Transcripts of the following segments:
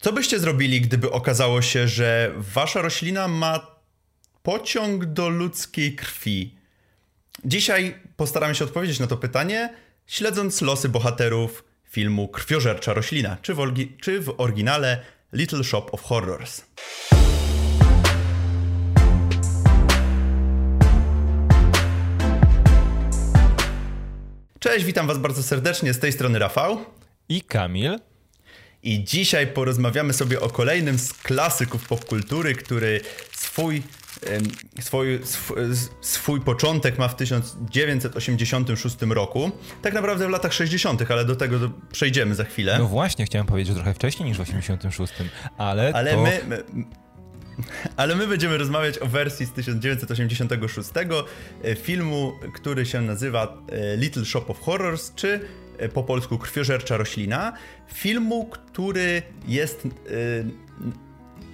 Co byście zrobili, gdyby okazało się, że wasza roślina ma pociąg do ludzkiej krwi? Dzisiaj postaramy się odpowiedzieć na to pytanie, śledząc losy bohaterów filmu Krwiożercza roślina, czy w, czy w oryginale Little Shop of Horrors. Cześć, witam Was bardzo serdecznie. Z tej strony Rafał i Kamil. I dzisiaj porozmawiamy sobie o kolejnym z klasyków popkultury, który swój, swój, swój początek ma w 1986 roku. Tak naprawdę w latach 60., ale do tego przejdziemy za chwilę. No właśnie, chciałem powiedzieć, że trochę wcześniej niż w 86, ale. Ale to... my, my ale my będziemy rozmawiać o wersji z 1986 e, filmu, który się nazywa e, Little Shop of Horrors, czy po polsku Krwiożercza roślina. Filmu, który jest,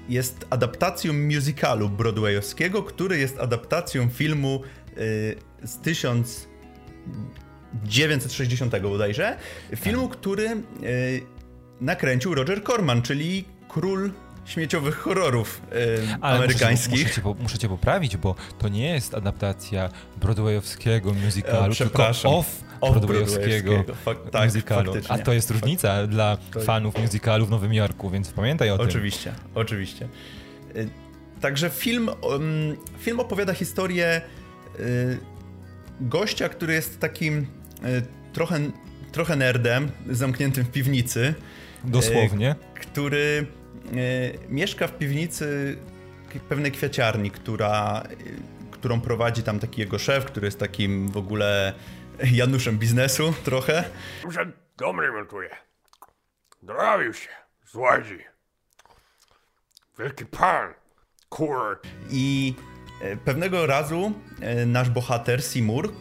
jest adaptacją musicalu broadwayowskiego, który jest adaptacją filmu z 1960 bodajże. Filmu, który nakręcił Roger Corman, czyli król śmieciowych horrorów yy, Ale amerykańskich. Muszę, muszę, cię, muszę cię poprawić, bo to nie jest adaptacja broadwayowskiego musicalu, e, tylko off broadwayowskiego tak, musicalu. A to jest różnica dla to... fanów musicalu w Nowym Jorku, więc pamiętaj o oczywiście, tym. Oczywiście, oczywiście. Także film, film opowiada historię y, gościa, który jest takim y, trochę, trochę nerdem, zamkniętym w piwnicy. Dosłownie. Który E, mieszka w piwnicy pewnej kwiaciarni, która, e, którą prowadzi tam taki jego szef, który jest takim w ogóle Januszem biznesu trochę. Że dobry montuje. Drawił się z łodzi. Wielki pan. Kur. I e, pewnego razu nasz bohater Simur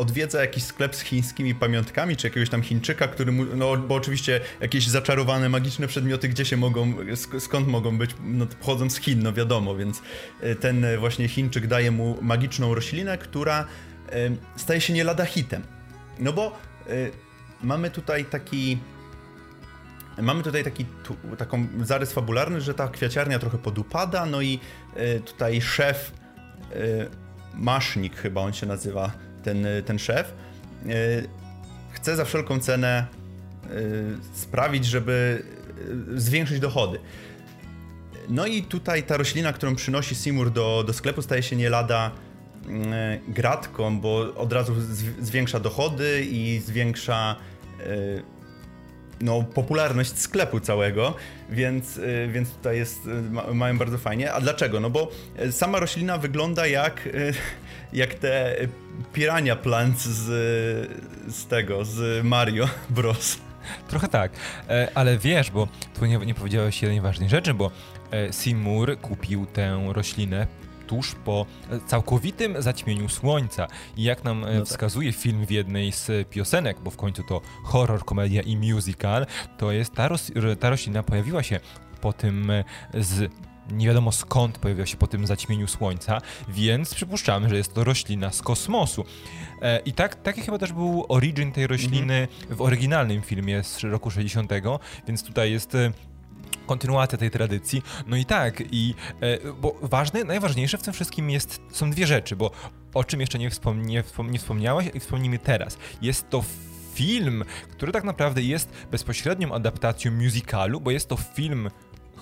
odwiedza jakiś sklep z chińskimi pamiątkami, czy jakiegoś tam Chińczyka, który mu, no bo oczywiście jakieś zaczarowane, magiczne przedmioty, gdzie się mogą, skąd mogą być, no pochodzą z Chin, no wiadomo, więc e, ten właśnie Chińczyk daje mu magiczną roślinę, która e, staje się nie lada hitem. No bo mamy tutaj taki Mamy tutaj taki tu, taką zarys fabularny, że ta kwiaciarnia trochę podupada, no i tutaj szef, Masznik chyba on się nazywa, ten, ten szef, e, chce za wszelką cenę e, sprawić, żeby zwiększyć dochody. No i tutaj ta roślina, którą przynosi Simur do, do sklepu, staje się nie lada gratką, bo od razu zwiększa dochody i zwiększa no, popularność sklepu całego, więc, więc tutaj jest, mają bardzo fajnie. A dlaczego? No bo sama roślina wygląda jak, jak te Pirania Plants z, z tego, z Mario Bros. Trochę tak, e, ale wiesz, bo tu nie, nie powiedziałeś jednej ważnej rzeczy, bo e, Seymour kupił tę roślinę tuż po całkowitym zaćmieniu słońca. I jak nam e, no tak. wskazuje film w jednej z piosenek, bo w końcu to horror, komedia i musical, to jest ta, ros ta roślina pojawiła się po tym z nie wiadomo skąd pojawiła się po tym zaćmieniu słońca, więc przypuszczamy, że jest to roślina z kosmosu. E, I tak, taki chyba też był origin tej rośliny mhm. w oryginalnym filmie z roku 60., więc tutaj jest e, kontynuacja tej tradycji. No i tak, i e, bo ważne, najważniejsze w tym wszystkim jest, są dwie rzeczy, bo o czym jeszcze nie, wspom nie, wspom nie wspomniałeś i wspomnimy teraz. Jest to film, który tak naprawdę jest bezpośrednią adaptacją musicalu, bo jest to film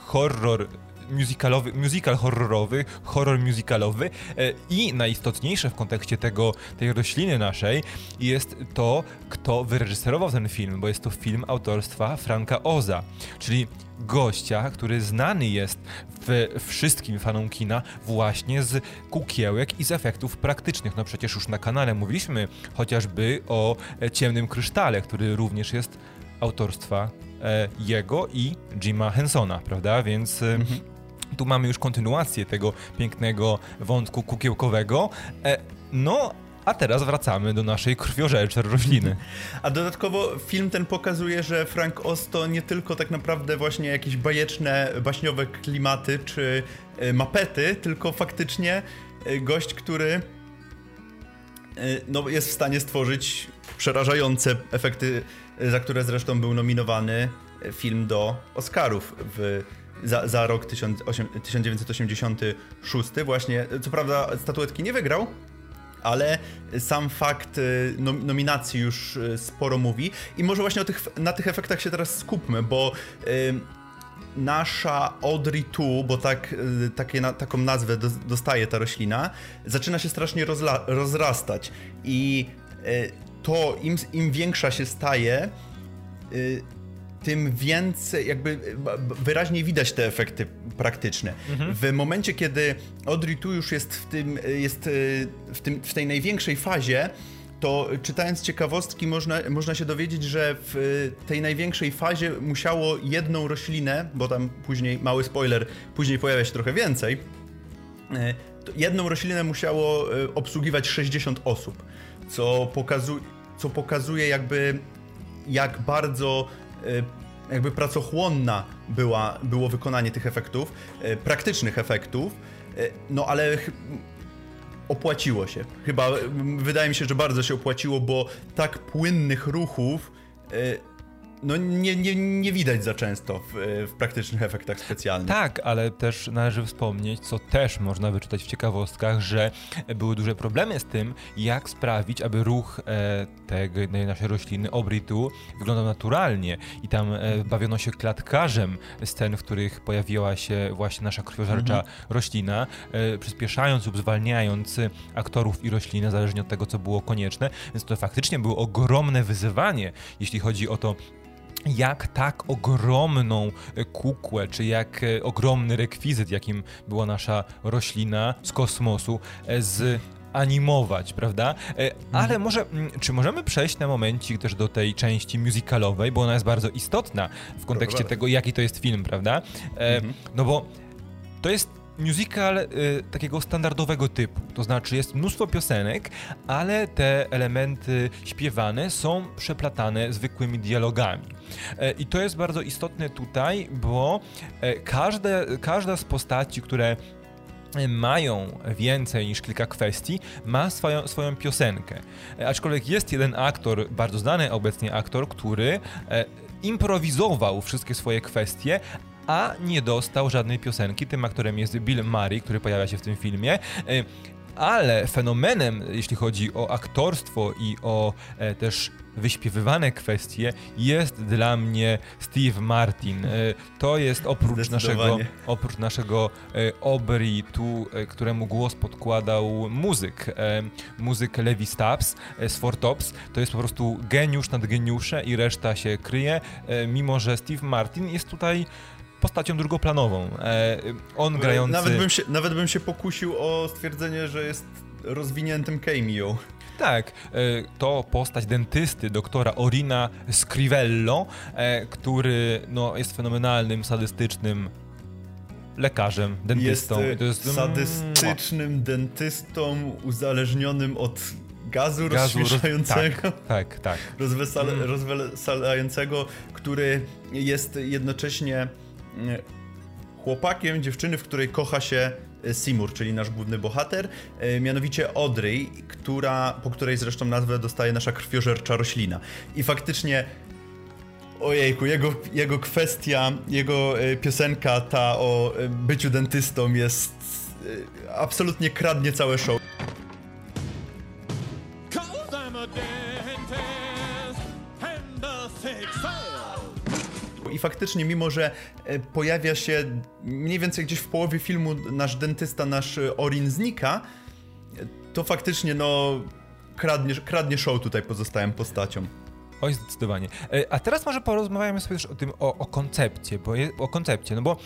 horror musicalowy, musical horrorowy, horror musicalowy e, i najistotniejsze w kontekście tego, tej rośliny naszej jest to, kto wyreżyserował ten film, bo jest to film autorstwa Franka Oza, czyli gościa, który znany jest w wszystkim fanom kina właśnie z kukiełek i z efektów praktycznych. No przecież już na kanale mówiliśmy chociażby o Ciemnym Krysztale, który również jest autorstwa e, jego i Jima Hensona, prawda? Więc e, mhm. Tu mamy już kontynuację tego pięknego wątku kukiełkowego. E, no, a teraz wracamy do naszej krwiożerczej rośliny. A dodatkowo film ten pokazuje, że Frank Oz to nie tylko tak naprawdę właśnie jakieś bajeczne, baśniowe klimaty czy e, mapety, tylko faktycznie e, gość, który no, jest w stanie stworzyć przerażające efekty, za które zresztą był nominowany film do Oscarów w, za, za rok 1986. Właśnie, co prawda statuetki nie wygrał, ale sam fakt nominacji już sporo mówi. I może właśnie tych, na tych efektach się teraz skupmy, bo nasza Audrey 2, bo tak, takie, na, taką nazwę dostaje ta roślina, zaczyna się strasznie rozla, rozrastać. I to im, im większa się staje, tym więcej, jakby wyraźniej widać te efekty praktyczne. Mhm. W momencie, kiedy Audrey tu już jest w tym, jest w, tym, w tej największej fazie, to czytając ciekawostki można, można się dowiedzieć, że w tej największej fazie musiało jedną roślinę, bo tam później, mały spoiler, później pojawia się trochę więcej, e, jedną roślinę musiało e, obsługiwać 60 osób, co, pokazu co pokazuje jakby jak bardzo Y, jakby pracochłonna była, było wykonanie tych efektów, y, praktycznych efektów, y, no ale opłaciło się. Chyba wydaje mi się, że bardzo się opłaciło, bo tak płynnych ruchów no nie, nie, nie widać za często w, w, praktycznych efektach specjalnych. Tak, ale też należy wspomnieć, co też można wyczytać w ciekawostkach, że były duże problemy z tym, jak sprawić, aby ruch e, tej naszej rośliny obritu wyglądał naturalnie. I tam e, bawiono się klatkarzem scen, w których pojawiła się właśnie nasza krwiożercza mhm. roślina, e, przyspieszając lub zwalniając aktorów i rośliny, zależnie od tego, co było konieczne. Więc to faktycznie było ogromne wyzwanie, jeśli chodzi o to, jak tak ogromną kukłę, czy jak e, ogromny rekwizyt, jakim była nasza roślina z kosmosu, e, z animować, prawda? E, ale mhm. może, czy możemy przejść na momencik też do tej części musicalowej, bo ona jest bardzo istotna w kontekście tego, jaki to jest film, prawda? Mhm. No bo to jest musical y, takiego standardowego typu. To znaczy jest mnóstwo piosenek, ale te elementy śpiewane są przeplatane zwykłymi dialogami. E, I to jest bardzo istotne tutaj, bo e, każde, każda z postaci, które mają więcej niż kilka kwestii, ma swoją, swoją piosenkę. E, aczkolwiek jest jeden aktor, bardzo znany obecnie aktor, który improwizował wszystkie swoje kwestie, a nie dostał żadnej piosenki. Tym aktorem jest Bill Murray, który pojawia się w tym filmie e, ale fenomenem, jeśli chodzi o aktorstwo i o e, też wyśpiewywane kwestie, jest dla mnie Steve Martin. E, to jest oprócz naszego, oprócz naszego e, Aubrey tu, e, któremu głos podkładał muzyk, e, muzyk Levi Stubbs z Four Tops, to jest po prostu geniusz nad geniusze i reszta się kryje, mimo że Steve Martin jest tutaj postacią drugoplanową. E, on grający... Nawet bym, się, nawet bym się pokusił o stwierdzenie, że jest rozwiniętym cameo. Tak, e, to postać dentysty, doktora Orina Scrivello, e, który no, jest fenomenalnym, sadystycznym lekarzem, dentystą. Jest, jest sadystycznym dentystą uzależnionym od gazu, gazu rozśmieszającego. Tak, tak. tak. Rozwesala, mm. Rozweselającego, który jest jednocześnie chłopakiem dziewczyny, w której kocha się e, Seymour, czyli nasz główny bohater, e, mianowicie Audrey, która, po której zresztą nazwę dostaje nasza krwiożercza roślina. I faktycznie Ojejku, jego, jego kwestia, jego e, piosenka ta o byciu dentystą jest absolutnie kradnie całe show. Faktycznie, mimo że e, pojawia się mniej więcej gdzieś w połowie filmu nasz dentysta, nasz e, Orin znika, to faktycznie no kradnie, kradnie show tutaj pozostałym postaciom. Oj, zdecydowanie. E, a teraz może porozmawiamy sobie też o tym, o, o koncepcie, bo je, o koncepcie, no bo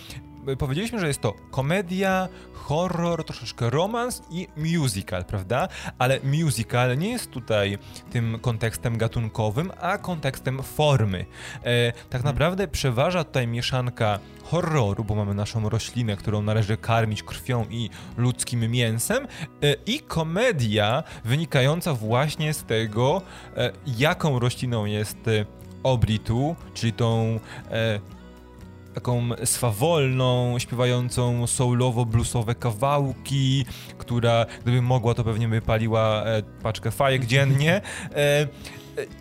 powiedzieliśmy, że jest to komedia, horror, troszeczkę romans i musical, prawda? Ale musical nie jest tutaj tym kontekstem gatunkowym, a kontekstem formy. E, tak mhm. naprawdę przeważa tutaj mieszanka horroru, bo mamy naszą roślinę, którą należy karmić krwią i ludzkim mięsem, e, i komedia wynikająca właśnie z tego, e, jaką rośliną jest e, oblitu, czyli tą e, taką swawolną, śpiewającą soulowo-bluesowe kawałki, która gdyby mogła, to pewnie by paliła e, paczkę fajek dziennie. E,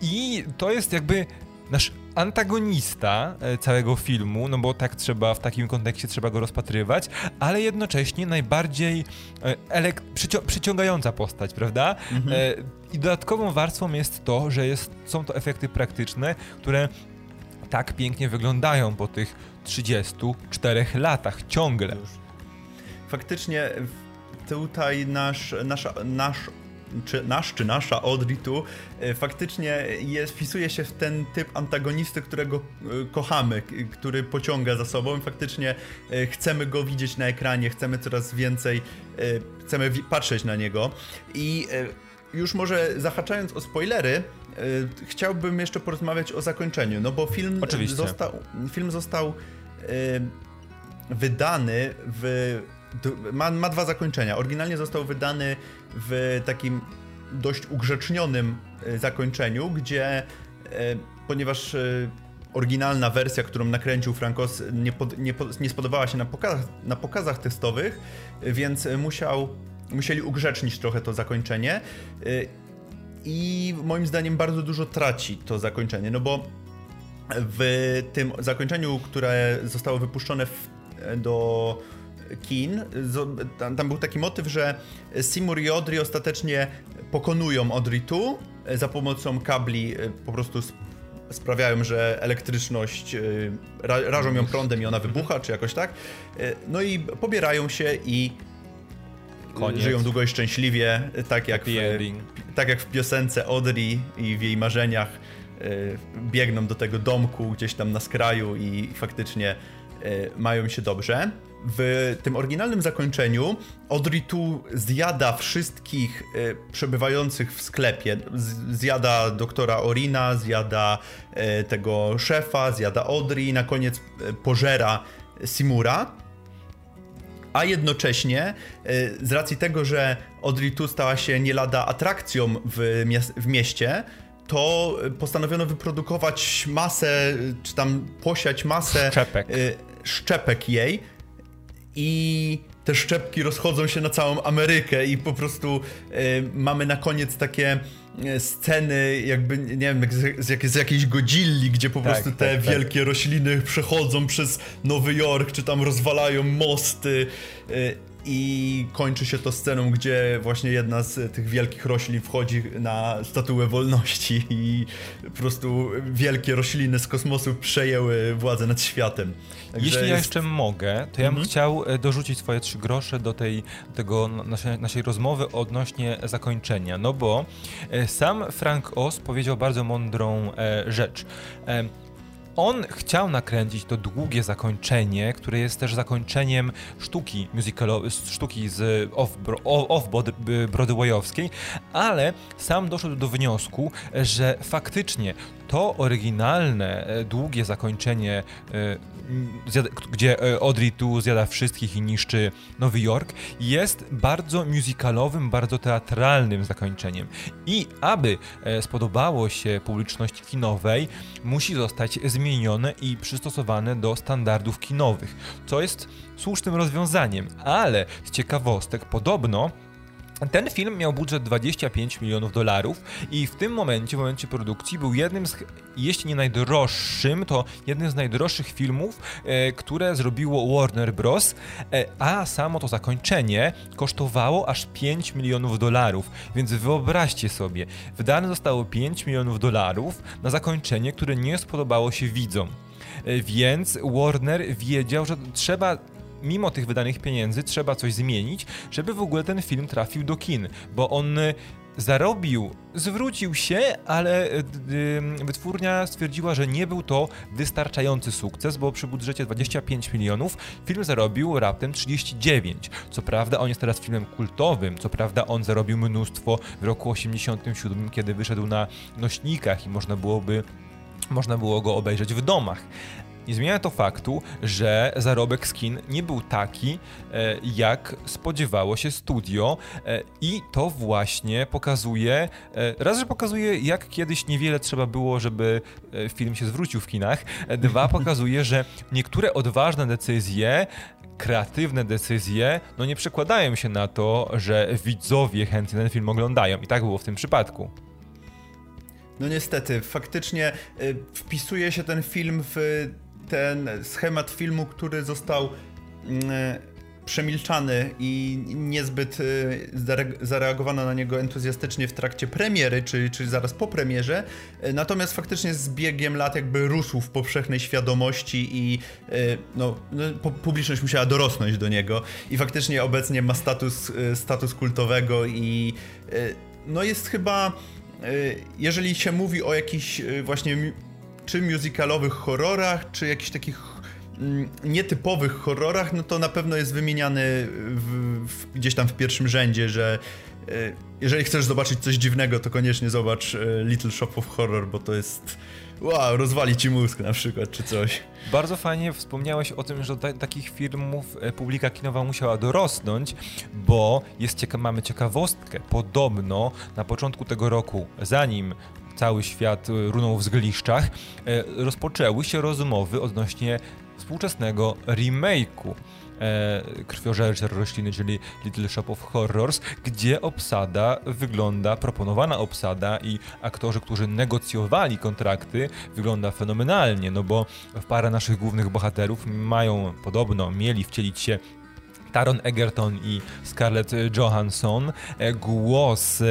I to jest jakby nasz antagonista e, całego filmu, no bo tak trzeba, w takim kontekście trzeba go rozpatrywać, ale jednocześnie najbardziej e, elek- przycio- przyciągająca postać, prawda? Mhm. E, I dodatkową warstwą jest to, że jest, są to efekty praktyczne, które tak pięknie wyglądają po tych 34 latach ciągle. Faktycznie tutaj nasz, nasza, nasz, czy, nasz czy nasza Audrey tu e, faktycznie jest, wpisuje się w ten typ antagonisty, którego e, kochamy, który pociąga za sobą. I faktycznie e, chcemy go widzieć na ekranie, chcemy coraz więcej, chcemy patrzeć na niego. I już może zahaczając o spoilery, chciałbym jeszcze porozmawiać o zakończeniu, no bo film Oczywiście. został, film został e, wydany w. Ma, ma dwa zakończenia. Oryginalnie został wydany w takim dość ugrzecznionym e, zakończeniu, gdzie ponieważ oryginalna wersja, którą nakręcił Frankos, nie, pod, nie, nie spodobała się na pokazach, na pokazach testowych, więc musiał, musieli ugrzecznić trochę to zakończenie. I moim zdaniem bardzo dużo traci to zakończenie, no bo w tym zakończeniu, które zostało wypuszczone w, do kin, tam, tam był taki motyw, że Seymour i Audrey ostatecznie pokonują Audrey tu e, za pomocą kabli e, po prostu sp- sprawiają, że elektryczność e, ra, rażą ją prądem i ona wybucha, czy jakoś tak. No i pobierają się i Koniec. żyją długo i szczęśliwie, tak jak, w, tak jak w piosence Audrey i w jej marzeniach e, biegną do tego domku gdzieś tam na skraju i faktycznie e, mają się dobrze. W tym oryginalnym zakończeniu Audrey tu zjada wszystkich e, przebywających w sklepie. Zjada doktora Orina, zjada tego szefa, zjada Audrey i na koniec pożera Simura. A jednocześnie, e, z racji tego, że Audrey tu stała się nie lada atrakcją w, w mieście, to postanowiono wyprodukować masę, czy tam posiać masę Szczepek. e, szczepek jej i te szczepki rozchodzą się na całą Amerykę i po prostu e, mamy na koniec takie sceny jakby, nie wiem, jak z, jak, z jakiejś godzilli, gdzie po Tak, prostu tak, te tak. wielkie rośliny przechodzą przez Nowy Jork, czy tam rozwalają mosty e, i kończy się to sceną, gdzie właśnie jedna z tych wielkich roślin wchodzi na statuę wolności i po prostu wielkie rośliny z kosmosu przejęły władzę nad światem. Także Jeśli ja jest- jeszcze mogę, to ja bym chciał e, dorzucić swoje trzy grosze do tej tego naszej, naszej rozmowy odnośnie zakończenia. No bo e, sam Frank Oz powiedział bardzo mądrą e, rzecz. On chciał nakręcić to długie zakończenie, które jest też zakończeniem sztuki musicalowej, sztuki z off- off-broadwayowskiej, ale sam doszedł do wniosku, że faktycznie to oryginalne, e, długie zakończenie, e, gdzie e, Audrey tu zjada wszystkich i niszczy Nowy Jork, jest bardzo musicalowym, bardzo teatralnym zakończeniem. I aby spodobało się publiczności kinowej, musi zostać zmienione i przystosowane do standardów kinowych, co jest słusznym rozwiązaniem, ale z ciekawostek podobno ten film miał budżet 25 milionów dolarów i w tym momencie, w momencie produkcji, był jednym z, jeśli nie najdroższym, to jednym z najdroższych filmów, e, które zrobiło Warner Bros., e, a samo to zakończenie kosztowało aż 5 milionów dolarów. Więc wyobraźcie sobie, wydane zostało 5 milionów dolarów na zakończenie, które nie spodobało się widzom. E, Więc Warner wiedział, że trzeba mimo tych wydanych pieniędzy trzeba coś zmienić, żeby w ogóle ten film trafił do kin, bo on y, zarobił, zwrócił się, ale y, y, wytwórnia stwierdziła, że nie był to wystarczający sukces, bo przy budżecie 25 milionów film zarobił raptem 39. Co prawda on jest teraz filmem kultowym, co prawda on zarobił mnóstwo w roku 87, kiedy wyszedł na nośnikach i można byłoby można było go obejrzeć w domach. Nie zmienia to faktu, że zarobek z kin nie był taki, e, jak spodziewało się studio e, i to właśnie pokazuje, e, raz, że pokazuje, jak kiedyś niewiele trzeba było, żeby film się zwrócił w kinach, dwa, pokazuje, że niektóre odważne decyzje kreatywne decyzje, no nie przekładają się na to, że widzowie chętnie ten film oglądają. I tak było w tym przypadku. No niestety, faktycznie wpisuje się ten film w ten schemat filmu, który został y, przemilczany i niezbyt zare- zareagowano na niego entuzjastycznie w trakcie premiery, czy, czy zaraz po premierze. Y, Natomiast faktycznie z biegiem lat jakby rósł w powszechnej świadomości i no, no, pu- publiczność musiała dorosnąć do niego i faktycznie obecnie ma status, status kultowego i no jest chyba, jeżeli się mówi o jakichś właśnie czy musicalowych horrorach, czy jakichś takich mm, nietypowych horrorach, no to na pewno jest wymieniany w, w, gdzieś tam w pierwszym rzędzie, że e, jeżeli chcesz zobaczyć coś dziwnego, to koniecznie zobacz e, Little Shop of Horror, bo to jest wow, rozwali ci mózg na przykład, czy coś. Bardzo fajnie wspomniałeś o tym, że do ta- takich filmów e, publika kinowa musiała dorosnąć, bo jest cieka mamy ciekawostkę. Podobno na początku tego roku, zanim cały świat e, runął w zgliszczach, e, rozpoczęły się rozmowy odnośnie współczesnego remake'u e, krwiożercze rośliny, czyli Little Shop of Horrors, gdzie obsada wygląda, proponowana obsada i aktorzy, którzy negocjowali kontrakty, wygląda fenomenalnie, no bo parę naszych głównych bohaterów mają podobno, mieli wcielić się Taron Egerton i Scarlett Johansson. E, Głos e,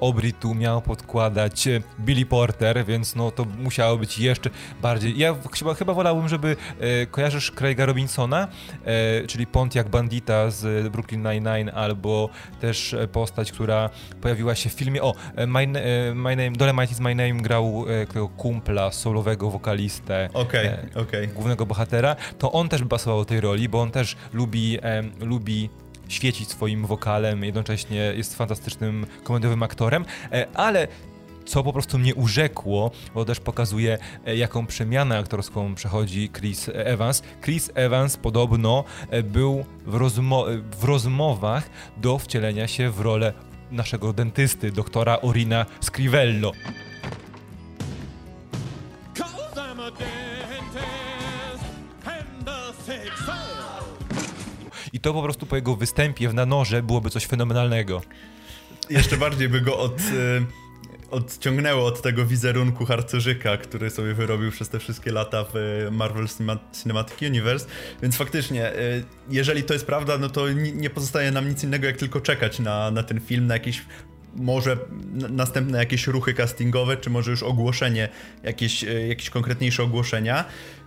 Aubrey tu miał podkładać e, Billy Porter, więc no to musiało być jeszcze bardziej. Ja chyba, chyba wolałbym, żeby e, kojarzysz Craiga Robinsona, e, czyli Pontiac Bandita z Brooklyn Nine-Nine, albo też postać, która pojawiła się w filmie. O, My, my Name, Dolemite is My Name grał e, kumpla, solowego wokalistę e, okej. głównego bohatera, to on też by pasował do tej roli, bo on też lubi, lubi świecić swoim wokalem, jednocześnie jest fantastycznym komediowym aktorem, e, ale co po prostu mnie urzekło, bo też pokazuje, e, jaką przemianę aktorską przechodzi Chris Evans. Chris Evans podobno e, był w, rozmo- w rozmowach do wcielenia się w rolę naszego dentysty, doktora Orina Scrivello. I to po prostu po jego występie w Nanorze byłoby coś fenomenalnego. Jeszcze bardziej by go od, y, odciągnęło od tego wizerunku harcerzyka, który sobie wyrobił przez te wszystkie lata w Marvel Cinema- Cinematic Universe, więc faktycznie, y, jeżeli to jest prawda, no to ni- nie pozostaje nam nic innego, jak tylko czekać na, na ten film, na jakieś może następne jakieś ruchy castingowe, czy może już ogłoszenie, jakieś, y, jakieś konkretniejsze ogłoszenia.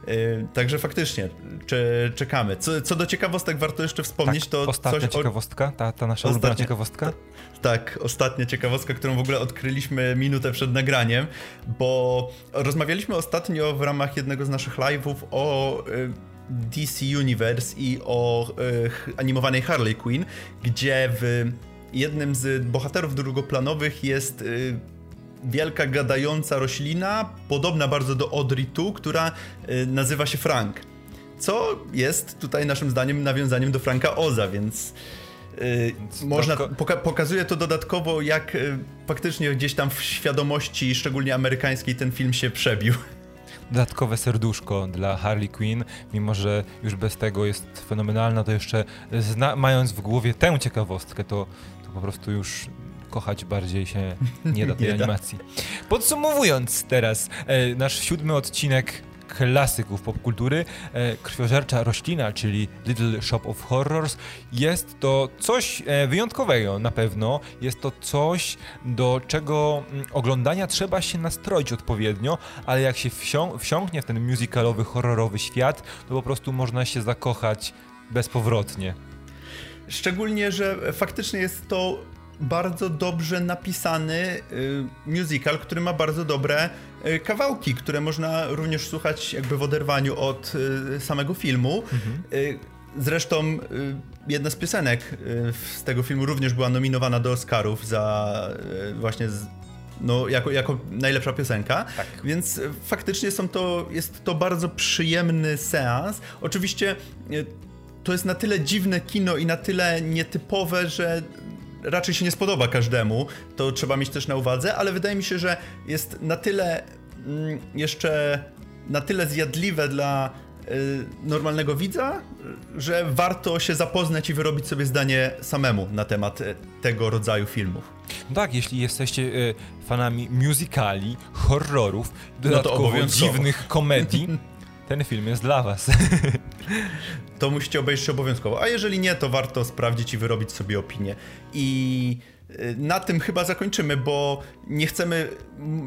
Y, Także faktycznie, cze- czekamy. Co, co do ciekawostek warto jeszcze wspomnieć, to Tak, ostatnia coś o, ciekawostka, ta, ta nasza ulubiona Ostatnia- ciekawostka. tak, ostatnia ciekawostka, którą w ogóle odkryliśmy minutę przed nagraniem, bo rozmawialiśmy ostatnio w ramach jednego z naszych live'ów o y, DC Universe i o animowanej Harley Quinn, gdzie w jednym z bohaterów drugoplanowych jest y, wielka gadająca roślina, podobna bardzo do Audrey 2, która y, nazywa się Frank. Co jest tutaj naszym zdaniem nawiązaniem do Franka Oza, więc y, można, poka pokazuje to dodatkowo, jak faktycznie gdzieś tam w świadomości, szczególnie amerykańskiej, ten film się przebił. Dodatkowe serduszko dla Harley Quinn, mimo że już bez tego jest fenomenalna, to jeszcze mając w głowie tę ciekawostkę, to po prostu już kochać bardziej się nie da tej Nie da. animacji. Podsumowując teraz, e, nasz siódmy odcinek klasyków popkultury, e, krwiożercza roślina, czyli Little Shop of Horrors, jest to coś e, wyjątkowego na pewno. Jest to coś, do czego mm, oglądania trzeba się nastroić odpowiednio, ale jak się wsią- wsiąknie w ten musicalowy, horrorowy świat, to po prostu można się zakochać bezpowrotnie. Szczególnie, że faktycznie jest to bardzo dobrze napisany y, musical, który ma bardzo dobre y, kawałki, które można również słuchać jakby w oderwaniu od y, samego filmu. Y, Zresztą jedna z piosenek z tego filmu również była nominowana do Oscarów za właśnie z, no, jako, jako najlepsza piosenka. Tak. Więc faktycznie są to, jest to bardzo przyjemny seans. Oczywiście to jest na tyle dziwne kino i na tyle nietypowe, że raczej się nie spodoba każdemu. To trzeba mieć też na uwadze, ale wydaje mi się, że jest na tyle mm, jeszcze na tyle zjadliwe dla y, normalnego widza, y, że warto się zapoznać i wyrobić sobie zdanie samemu na temat y, tego rodzaju filmów. No tak, jeśli jesteście e, fanami musicali, horrorów, dodatkowo obowiązkowo. dziwnych komedii, ten film jest dla was. To musicie obejrzeć obowiązkowo. A jeżeli nie, to warto sprawdzić i wyrobić sobie opinię. I y, na tym chyba zakończymy, bo nie chcemy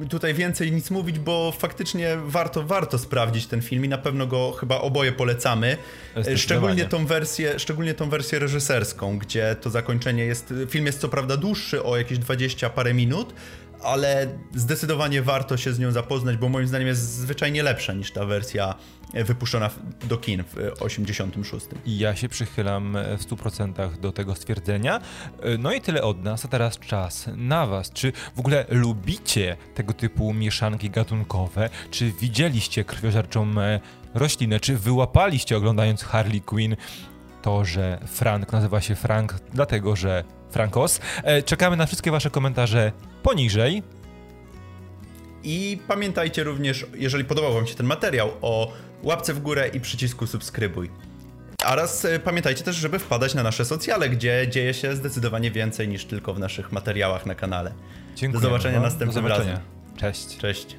tutaj więcej nic mówić, bo faktycznie warto, warto sprawdzić ten film i na pewno go chyba oboje polecamy. Zdecydowanie. Szczególnie tą wersję, szczególnie tą wersję reżyserską, gdzie to zakończenie jest, film jest co prawda dłuższy o jakieś 20 parę minut, ale zdecydowanie warto się z nią zapoznać, bo moim zdaniem jest zwyczajnie lepsza niż ta wersja wypuszczona do kin w e, 86. I ja się przychylam w 100% do tego stwierdzenia. No i tyle od nas, a teraz czas na was. Czy w ogóle lubicie tego typu mieszanki gatunkowe? Czy widzieliście krwiożerczą e, roślinę? Czy wyłapaliście oglądając Harley Quinn to, że Frank nazywa się Frank, dlatego że Frankos? E, Czekamy na wszystkie wasze komentarze poniżej. I pamiętajcie również, jeżeli podobał Wam się ten materiał, o łapce w górę i przycisku subskrybuj. Oraz e, pamiętajcie też, żeby wpadać na nasze socjale, gdzie dzieje się zdecydowanie więcej niż tylko w naszych materiałach na kanale. Dziękuję. Do zobaczenia następnym Do zobaczenia. razem. Cześć. Cześć.